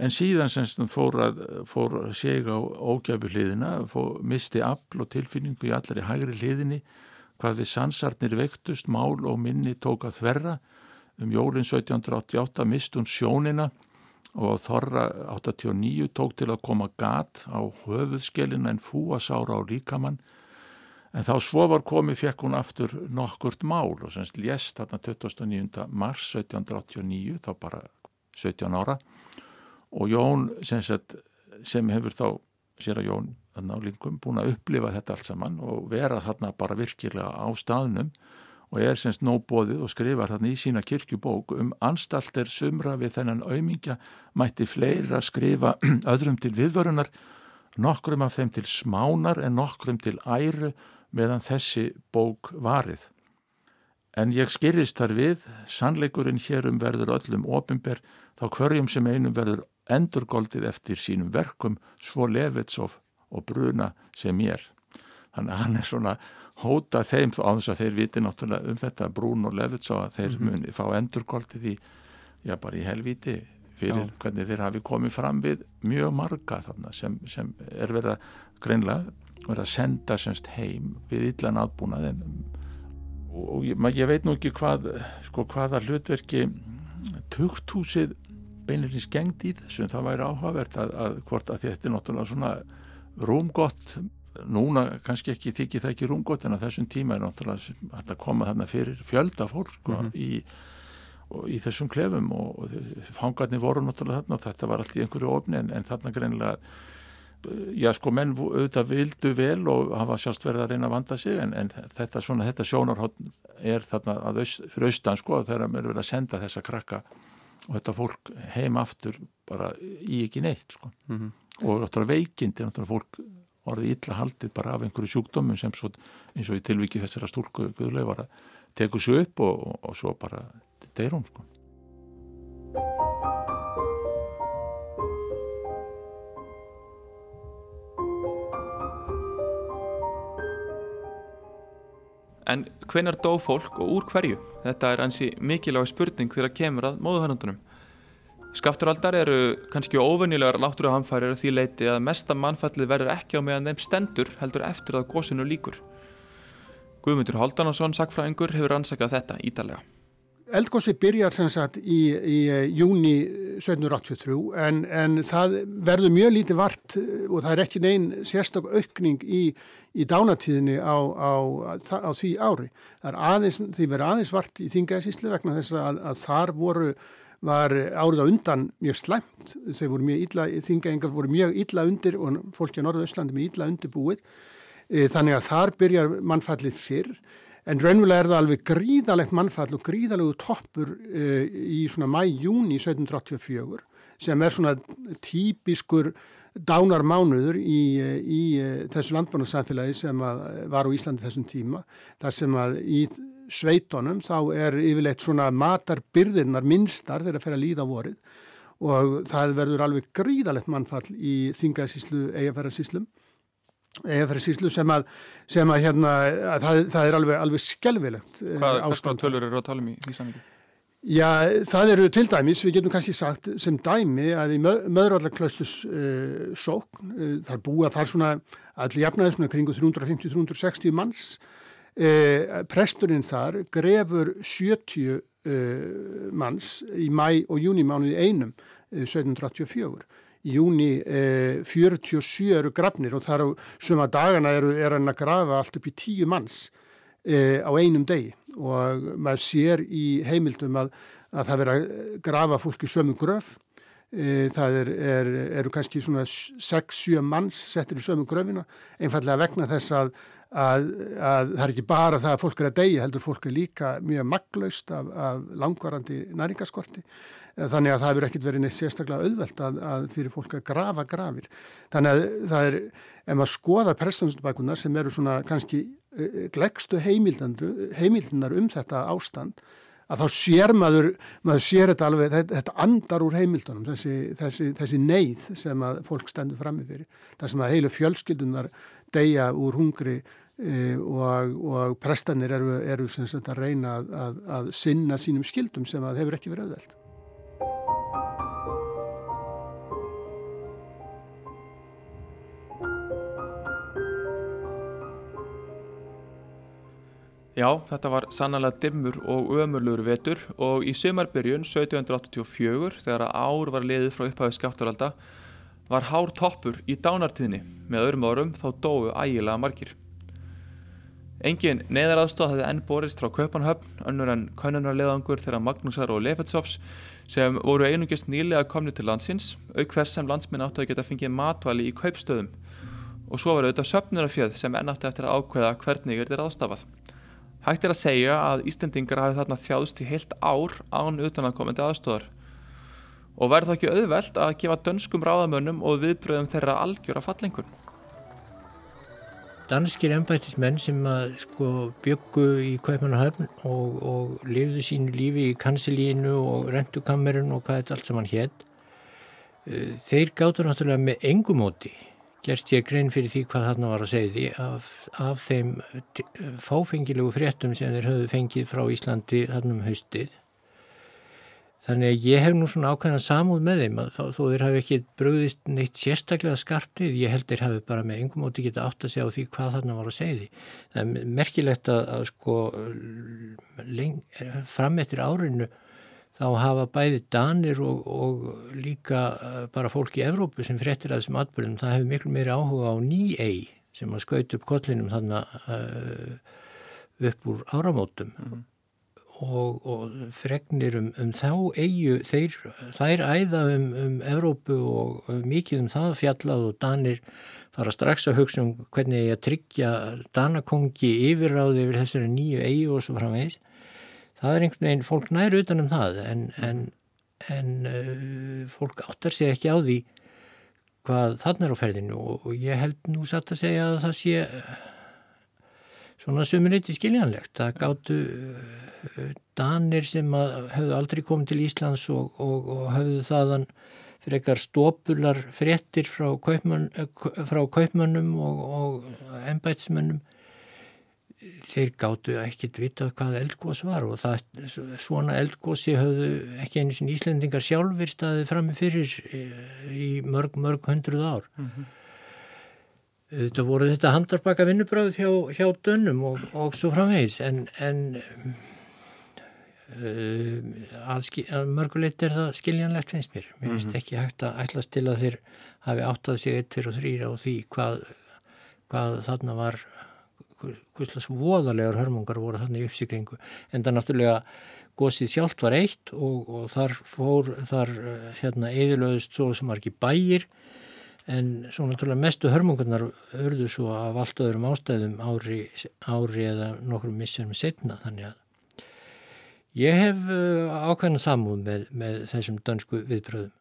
En síðan semst fór að, fór að segja á ógjafu hliðina, fór, misti afl og tilfinningu í allari hægri hliðinni, hvað við sansarnir vektust, mál og minni tók að þverra, um jólinn 1788 mist hún sjónina og þorra 89 tók til að koma gat á höfuðskelina en fúa sára á ríkamann, en þá svo var komið fekk hún aftur nokkurt mál og semst lést þarna 29. mars 1789, þá bara 17 ára, og Jón sem, sagt, sem hefur þá sér að Jón Nálingum búin að upplifa þetta allt saman og vera þarna bara virkilega á staðnum og er semst nóbóðið og skrifar þarna í sína kirkjubók um anstalter sumra við þennan aumingja mætti fleira skrifa öðrum til viðvörunar, nokkrum af þeim til smánar en nokkrum til æru meðan þessi bók varið. En ég skyrist þar við, sannleikurinn hérum verður öllum ofinber, þá hverjum sem einum verður endurgoldið eftir sínum verkum, svo Levitsov og Bruna sem ég er. Þannig að hann er svona hóta þeim á þess að þeir viti náttúrulega um þetta Brún og Levitsov að þeir mm -hmm. muni fá endurgoldið í, já bara í helviti fyrir já. hvernig þeir hafi komið fram við mjög marga þarna sem, sem er verið að greinlega verið að senda semst heim við illan aðbúnað en og, og ég, ég veit nú ekki hvað sko hvaða hlutverki tukthúsið beinleirins gengt í þessu en það væri áhugavert að, að hvort að þetta er náttúrulega svona rúmgott núna kannski ekki þykir það ekki rúmgott en á þessum tíma er náttúrulega að koma þarna fyrir fjölda fólk sko, mm -hmm. í, í þessum klefum og, og fangarnir voru náttúrulega þarna og þetta var allt í einhverju ofni en, en þarna greinlega já sko menn auðvitað vildu vel og hafa sjálfst verið að reyna að vanda sig en, en þetta, svona, þetta sjónarhótt er þarna aust, fyrir austan sko þegar maður verið að senda þessa krakka og þetta fólk heim aftur bara í ekki neitt sko mm -hmm. og náttúrulega veikindi náttúrulega fólk orðið illa haldið bara af einhverju sjúkdómum sem svo, eins og í tilviki þessara stúlku guðlega var að teku sér upp og, og, og svo bara deyr hún sko. En hvenar dó fólk og úr hverju? Þetta er ansi mikilvæg spurning þegar kemur að móðuhörnundunum. Skafturaldar eru kannski óvennilegar náttúruhamfærir því leiti að mesta mannfallið verður ekki á meðan þeim stendur heldur eftir að gósinu líkur. Guðmundur Haldanarsson, sakfræðingur, hefur ansakað þetta ítalega. Eldgósi byrjar sem sagt í, í eh, júni 1783 en, en það verður mjög lítið vart og það er ekki neinn sérstak aukning í, í dánatíðinni á, á, á, því ári. Það er aðeins, því verður aðeins vart í þingaðsíslu vegna þess að, að þar voru var árið á undan mjög slæmt, þau voru mjög illa, þingaengar voru mjög illa undir og fólki á Norðauðslandi mjög illa undirbúið, e, þannig að þar byrjar mannfallið fyrr, en raunverulega er það alveg gríðalegt mannfall og gríðalegu toppur e, í svona mæ-júni 1784 sem er svona típiskur dánarmánuður í, í þessu landbúnarsafélagi sem var á Íslandi þessum tíma, þar sem að í sveitonum þá er yfirleitt svona matarbyrðinnar minnstar þegar það fer að líða vorið. Og það verður alveg gríðalegt mannfall í þingasíslu eigafærarsíslum eigafærarsíslu sem að, sem að hérna að það, það er alveg, alveg skelvilegt eh, Hvað, hvað tölur eru að tala um í því samvíki? Já, það eru til dæmis, við getum kannski sagt sem dæmi að í möðurallarklaustus uh, sókn, uh, þar búa þar svona allir jafnaði svona kringu 350-360 manns Eh, presturinn þar grefur 70 eh, manns í mæ og júnimánuði einum eh, 1784. Í júni 47 eru grafnir og þar á suma dagana eru, er hann að grafa allt upp í 10 manns á einum degi og maður sér í heimildum að, að það verður að grafa fólk í sömu gröf það er, er, eru kannski svona 6-7 manns settir í sömu gröfina einfallega vegna þess að að, að það er ekki bara það að fólk er að deyja, heldur fólk er líka mjög maglaust af, af langvarandi næringaskorti þannig að það hefur ekkert verið neitt sérstaklega auðvelt að, að fyrir fólk að grafa grafir. Þannig að það er, ef maður skoðar prestansbækunar sem eru svona kannski eh, glegstu heimildunar um þetta ástand, að þá sér maður, maður sér þetta alveg, þetta, andar úr heimildunum, þessi, þessi, þessi neyð sem að fólk stendur frammi fyrir. Það sem að heilu fjölskyldunar deyja úr hungri og, og prestanir eru, eru sagt, að reyna að, að, að sinna sínum skildum sem að hefur ekki verið auðveld. Já, þetta var sannlega dimmur og ömurluður vetur og í sömarbyrjun 1784 þegar ár var liðið frá upphæðu skátturalda var hár toppur í dánartíðni með öðrum árum þá dóu ægilega margir. Engin neðaraðstóð hafði enn borist frá Kaupanhöfn, önnur en kannunarleðangur þegar Magnúsar og Lefetsovs sem voru einungist nýlega komni til landsins auk þess sem landsminn áttu að geta fengið matvæli í kaupstöðum og svo var auðvitað söpnurafjöð sem enn átti eftir að ákveða hvernig er þetta ráðstafað. Hægt er að segja að Íslandingar hafi þarna þjáðst í heilt ár án utanakomandi aðstóðar og verður það ekki auðvelt að gefa dönskum ráðamönnum og viðbröðum þeirra algjöra fallengun. Danskir ennbættismenn sem að sko byggu í Kaupmannahöfn og, og lifðu sínu lífi í kansilínu og rentukammerun og hvað þetta allt saman hétt, eh, þeir gáttu náttúrulega með engumóti gerst ég grein fyrir því hvað þarna var að segja af, af þeim fáfengilegu fréttum sem þeir höfðu fengið frá Íslandi þarna um haustið Þannig að ég hef nú svona ákveðan samúð með þeim að þó, þeir hafi ekki bröðist neitt sérstaklega skarpnið, ég held þeir hafi bara með engum móti geta átt að segja á því hvað þarna var að segja því. Það er merkilegt að, að sko leng, fram eftir árinu þá hafa bæði danir og, og líka uh, bara fólk í Evrópu sem fréttir að þessum atbyrjum, það hefur miklu meiri áhuga á ný-ei sem að skaut upp kollinum þarna uh, upp úr áramótum. Mm -hmm og, og fregnir um, um þá eigu, þeir, þær æða um, um Evrópu og mikið um það fjallað og Danir fara strax að hugsa um hvernig ég að tryggja Danakongi yfirráði yfir þessari nýju eigu og svo framvegs. Það er einhvern veginn, fólk nær utanum það en, en, en uh, fólk áttar sig ekki á því hvað þann er á ferðinu og, og ég held nú satt að segja að það sé svona sömurleiti skiljanlegt. Það gáttu uh, danir sem hefðu aldrei komið til Íslands og, og, og hefðu þaðan fyrir eitthvað stópular fréttir frá, kaupmann, eh, frá kaupmannum og, og ennbætsmannum þeir gáttu ekkit vitað hvað eldgós var og það, svona eldgósi höfðu ekki einu sin Íslendingar sjálfur staðið frammi fyrir eh, í mörg, mörg hundruð ár. Mm -hmm. Þetta voru þetta handarbaka vinnubröð hjá, hjá dönnum og, og svo framvegis en, en uh, að, að mörgulegt er það skiljanlegt finnst mér. Mér finnst -hmm. ekki hægt að ætlas til að þeir hafi áttað sig 1, 2 og 3 á því hvað, hvað þarna var hvistlas voðalegar hörmungar voru þarna í uppsiklingu en það náttúrulega gósið sjálft var eitt og, og þar fór þar hérna eðilöðust svo sem var ekki bægir en svo náttúrulega mestu hörmungarnar örðu svo af allt öðrum ástæðum ári, ári eða nokkrum missurum setna þannig að ég hef uh, ákveðna samúð með, með þessum dönsku viðbröðum.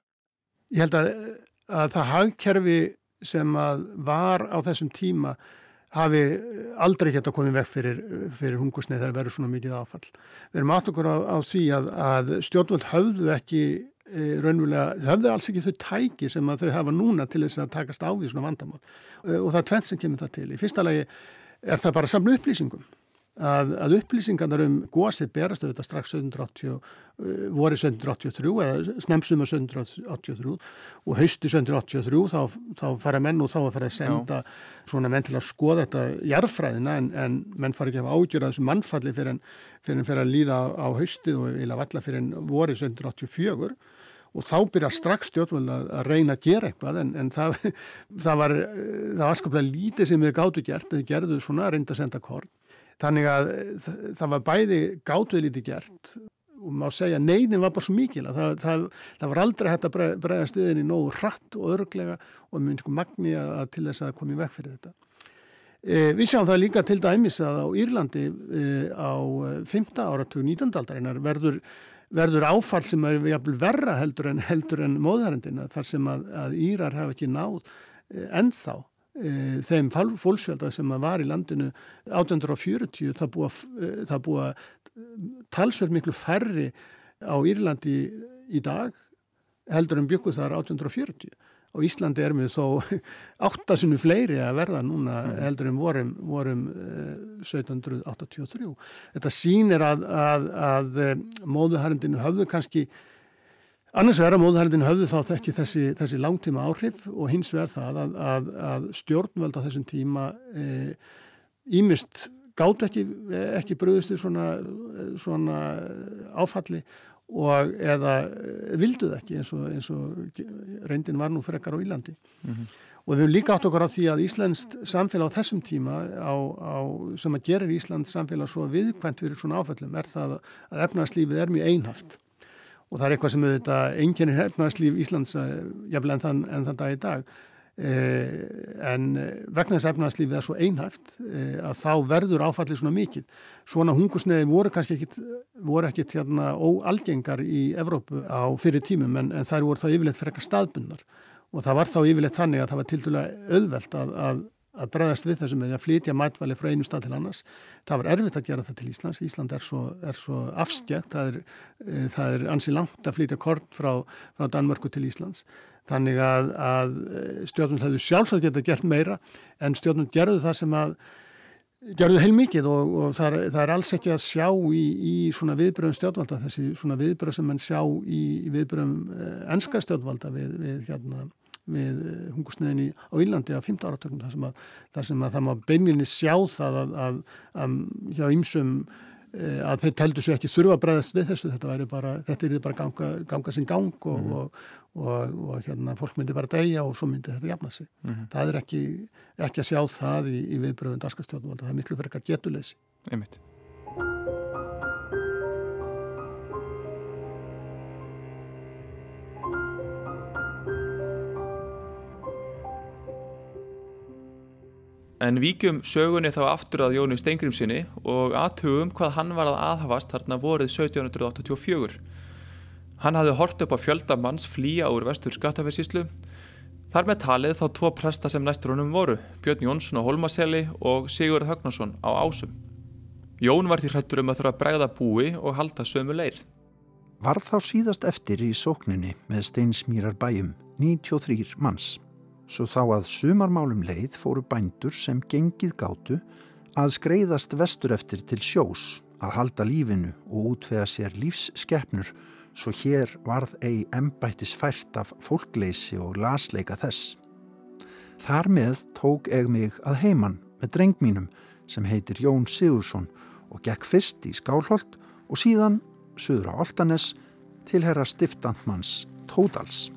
Ég held að, að það hagkerfi sem var á þessum tíma hafi aldrei gett að koma vekk fyrir, fyrir hungusneið þegar verður svona mikið áfall. Við erum átt okkur á, á því að, að stjórnvöld höfðu ekki e, raunverulega, þau höfðu alls ekki þau tæki sem þau hafa núna til þess að takast á því svona vandamál e, og það er tvent sem kemur það til. Í fyrsta lagi er það bara samlu upplýsingum að, að upplýsingarnar um gósið berast auðvitað strax 1780, uh, voru 1783 eða snemsum 1783 og hausti 1783 þá, þá fara menn og þá fara að senda Já. svona menn til að skoða þetta jarðfræðina en, en menn fara ekki að hafa ágjörða þessu mannfalli fyrir en fyrir, að líða á haustið og eila valla fyrir en voru 1784 og þá byrjar strax stjórnvöld að, að reyna að gera eitthvað en, en það, það var það var skaplega lítið sem við gáttu gert, þau gerðu svona reynda senda korn Þannig að það var bæði gátuð lítið gert og má segja neyðin var bara svo mikil að það, það, það var aldrei hægt að bregða stuðinni nógu hratt og örglega og mjög magni að til þess að komi vekk fyrir þetta. E, við sjáum það líka til dæmis að á Írlandi e, á 5. áratug 19. aldarinnar verður, verður áfall sem er verra heldur en, heldur en móðarendina þar sem að, að Írar hafa ekki náð e, ennþá e, þeim fólksvelda sem var í landinu 1840 það búa, e, það búa talsverð miklu færri á Írlandi í dag heldur en byggu þar 1840 og Íslandi er með þó áttasinu fleiri að verða núna mm. heldur en vorum, vorum 1783. Þetta sínir að, að, að móðuharendinu höfðu kannski Annars vegar að móðhælindin höfðu þá þekki þessi, þessi langtíma áhrif og hins vegar það að, að, að stjórnvöld á þessum tíma ímist e, gátt ekki, ekki bröðustu svona, svona áfalli og eða vilduð ekki eins og, eins og reyndin var nú frekar á Ílandi. Mm -hmm. Og við hefum líka átt okkur á því að Íslands samfélag á þessum tíma á, á, sem að gerir Íslands samfélag svo viðkvæmt fyrir svona áfallum er það að efnarslífið er mjög einhaft og það er eitthvað sem auðvitað enginnir hefnarslíf Íslands jafnlega en þann, en þann dag í dag eh, en vegna þess efnarslífið er svo einhæft eh, að þá verður áfallið svona mikið. Svona hungusneiði voru kannski ekkit voru ekkit hérna óalgengar í Evrópu á fyrir tímum en, en þær voru þá yfirleitt fyrir eitthvað staðbundnar. Og það var þá yfirleitt þannig að það var til dæla auðvelt að, að að bregðast við þessum með að flytja mætvali frá einu stað til annars. Það var erfitt að gera það til Íslands. Ísland er svo, svo afskjækt. Það er, e, það er ansi langt að flytja kort frá, frá Danmörku til Íslands. Þannig að, að eh, stjórnum hefðu sjálfsagt geta gert meira en stjórnum gerðu það sem að gerðu heil mikið og, og það, er, það er alls ekki að sjá í, í svona viðbröðum stjórnvalda þessi svona viðbröð sem mann sjá í, í viðbröðum ennska stjórnvalda við, við hérna við eh, hungusnöðinni á Ílandi á 15 áratöknum þar sem að, þar sem að það má beininni sjá það að, að, að hjá ýmsum eh, að þeir teldu svo ekki þurfa að bregðast við þessu þetta er bara, þetta er bara ganga, ganga sin gang og, mm -hmm. og, og, og hérna fólk myndi bara degja og svo myndi þetta jafna sig. Mm -hmm. Það er ekki, ekki að sjá það í, í viðbröðun darskastjóðum það er miklu eitthvað getuleysi. Einmitt. En víkjum sögunni þá aftur að Jóni Steingrimsinni og aðtugum hvað hann var að aðhafast þarna vorið 1784. Hann hafði hort upp á fjöldamanns flýja úr vestur skattafessíslu. Þar með talið þá tvo presta sem næstur honum voru, Björn Jónsson á Holmaseli og Sigurð Högnarsson á Ásum. Jón var til hrættur um að þurfa að bregða búi og halda sömu leir. Var þá síðast eftir í sókninni með steinsmýrar bæjum 93 manns. Svo þá að sumarmálum leið fóru bændur sem gengið gátu að skreiðast vestur eftir til sjós, að halda lífinu og útvega sér lífsskeppnur svo hér varð ei embættis fært af fólkleysi og lasleika þess. Þar með tók eg mig að heiman með dreng mínum sem heitir Jón Sigursson og gekk fyrst í Skálholt og síðan söður á Oltanes til herra stiftandmanns Tódals.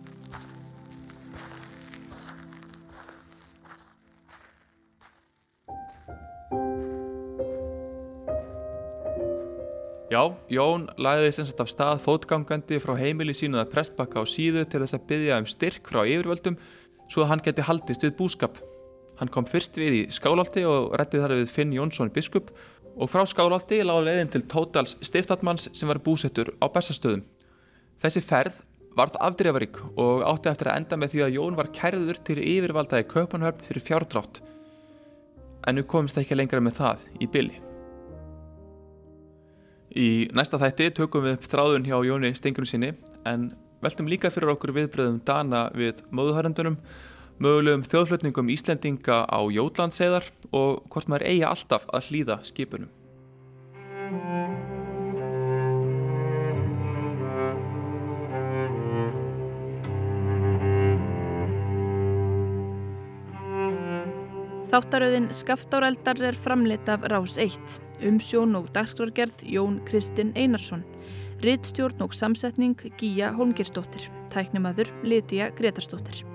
Já, Jón læði sem sagt af stað fótgangandi frá heimili sínuða prestbakka á síðu til þess að byggja um styrk frá yfirvöldum svo að hann geti haldist við búskap. Hann kom fyrst við í Skálálti og réttið þar við Finn Jónsson biskup og frá Skálálti láði leiðin til Tótals stiftatmanns sem var búsettur á Bersastöðum. Þessi ferð varð afdreifarík og átti eftir að enda með því að Jón var kærður til yfirvaldaði Kaupanhörn fyrir fjárdrátt. En nú komist ekki lengra með það í bylli. Í næsta þætti tökum við upp þráðun hjá Jóni Stengrun sinni en veltum líka fyrir okkur viðbröðum Dana við móðuhærendunum, mögulegum þjóðflutningum Íslendinga á Jótlandseðar og hvort maður eigi alltaf að hlýða skipunum. Þáttaröðin Skaftáreldar er framleitt af Rás 1. Umsjón og dagskrargerð Jón Kristinn Einarsson. Rittstjórn og samsetning Gíja Holmgerstóttir. Tæknimaður Lítiða Gretarstóttir.